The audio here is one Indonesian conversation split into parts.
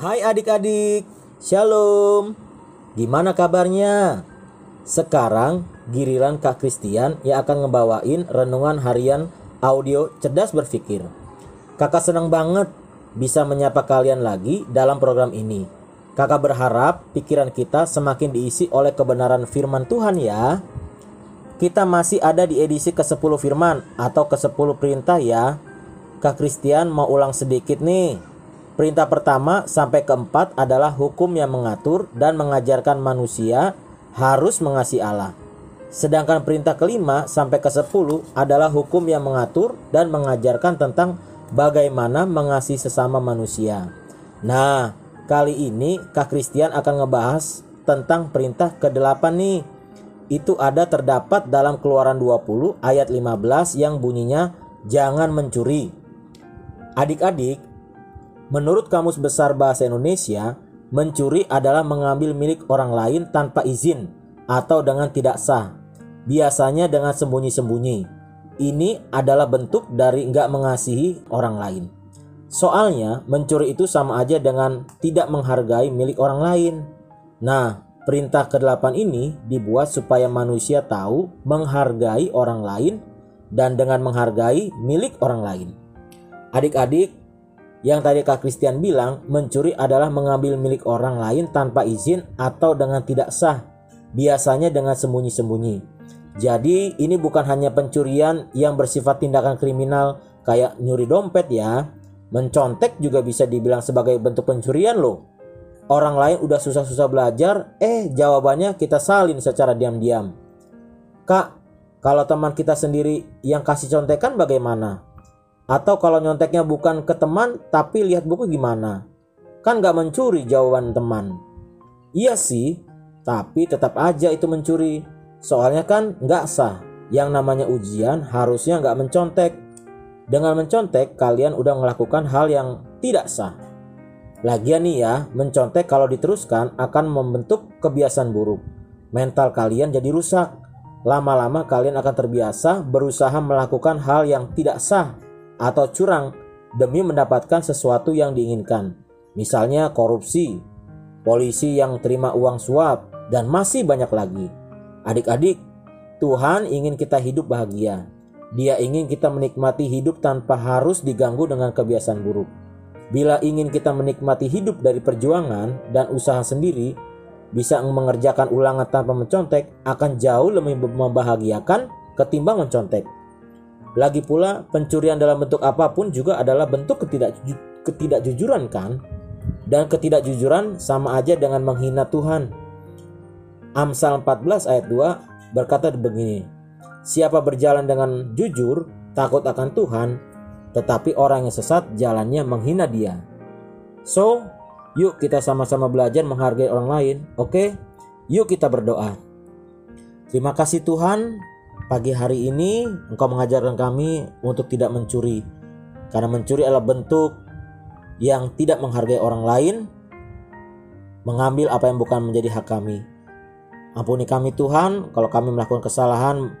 Hai adik-adik, Shalom. Gimana kabarnya? Sekarang giliran Kak Christian yang akan ngebawain renungan harian audio cerdas berpikir. Kakak senang banget bisa menyapa kalian lagi dalam program ini. Kakak berharap pikiran kita semakin diisi oleh kebenaran firman Tuhan ya. Kita masih ada di edisi ke-10 firman atau ke-10 perintah ya. Kak Christian mau ulang sedikit nih. Perintah pertama sampai keempat adalah hukum yang mengatur dan mengajarkan manusia harus mengasihi Allah. Sedangkan perintah kelima sampai ke sepuluh adalah hukum yang mengatur dan mengajarkan tentang bagaimana mengasihi sesama manusia. Nah, kali ini Kak Christian akan ngebahas tentang perintah ke-8 nih. Itu ada terdapat dalam Keluaran 20 ayat 15 yang bunyinya jangan mencuri. Adik-adik, Menurut Kamus Besar Bahasa Indonesia, mencuri adalah mengambil milik orang lain tanpa izin atau dengan tidak sah, biasanya dengan sembunyi-sembunyi. Ini adalah bentuk dari nggak mengasihi orang lain. Soalnya, mencuri itu sama aja dengan tidak menghargai milik orang lain. Nah, perintah ke-8 ini dibuat supaya manusia tahu menghargai orang lain dan dengan menghargai milik orang lain. Adik-adik, yang tadi Kak Christian bilang, mencuri adalah mengambil milik orang lain tanpa izin atau dengan tidak sah, biasanya dengan sembunyi-sembunyi. Jadi ini bukan hanya pencurian yang bersifat tindakan kriminal kayak nyuri dompet ya. Mencontek juga bisa dibilang sebagai bentuk pencurian loh. Orang lain udah susah-susah belajar, eh jawabannya kita salin secara diam-diam. Kak, kalau teman kita sendiri yang kasih contekan bagaimana? Atau kalau nyonteknya bukan ke teman tapi lihat buku gimana? Kan gak mencuri jawaban teman. Iya sih, tapi tetap aja itu mencuri. Soalnya kan gak sah. Yang namanya ujian harusnya gak mencontek. Dengan mencontek kalian udah melakukan hal yang tidak sah. Lagian nih ya, mencontek kalau diteruskan akan membentuk kebiasaan buruk. Mental kalian jadi rusak. Lama-lama kalian akan terbiasa berusaha melakukan hal yang tidak sah atau curang demi mendapatkan sesuatu yang diinginkan. Misalnya korupsi, polisi yang terima uang suap, dan masih banyak lagi. Adik-adik, Tuhan ingin kita hidup bahagia. Dia ingin kita menikmati hidup tanpa harus diganggu dengan kebiasaan buruk. Bila ingin kita menikmati hidup dari perjuangan dan usaha sendiri, bisa mengerjakan ulangan tanpa mencontek akan jauh lebih membahagiakan ketimbang mencontek. Lagi pula, pencurian dalam bentuk apa pun juga adalah bentuk ketidakju ketidakjujuran kan? Dan ketidakjujuran sama aja dengan menghina Tuhan. Amsal 14 ayat 2 berkata begini, Siapa berjalan dengan jujur, takut akan Tuhan, tetapi orang yang sesat jalannya menghina dia. So, yuk kita sama-sama belajar menghargai orang lain, oke? Okay? Yuk kita berdoa. Terima kasih Tuhan Pagi hari ini engkau mengajarkan kami untuk tidak mencuri. Karena mencuri adalah bentuk yang tidak menghargai orang lain, mengambil apa yang bukan menjadi hak kami. Ampuni kami Tuhan kalau kami melakukan kesalahan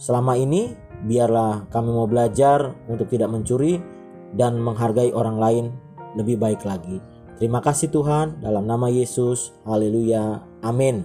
selama ini, biarlah kami mau belajar untuk tidak mencuri dan menghargai orang lain lebih baik lagi. Terima kasih Tuhan, dalam nama Yesus, haleluya, amin.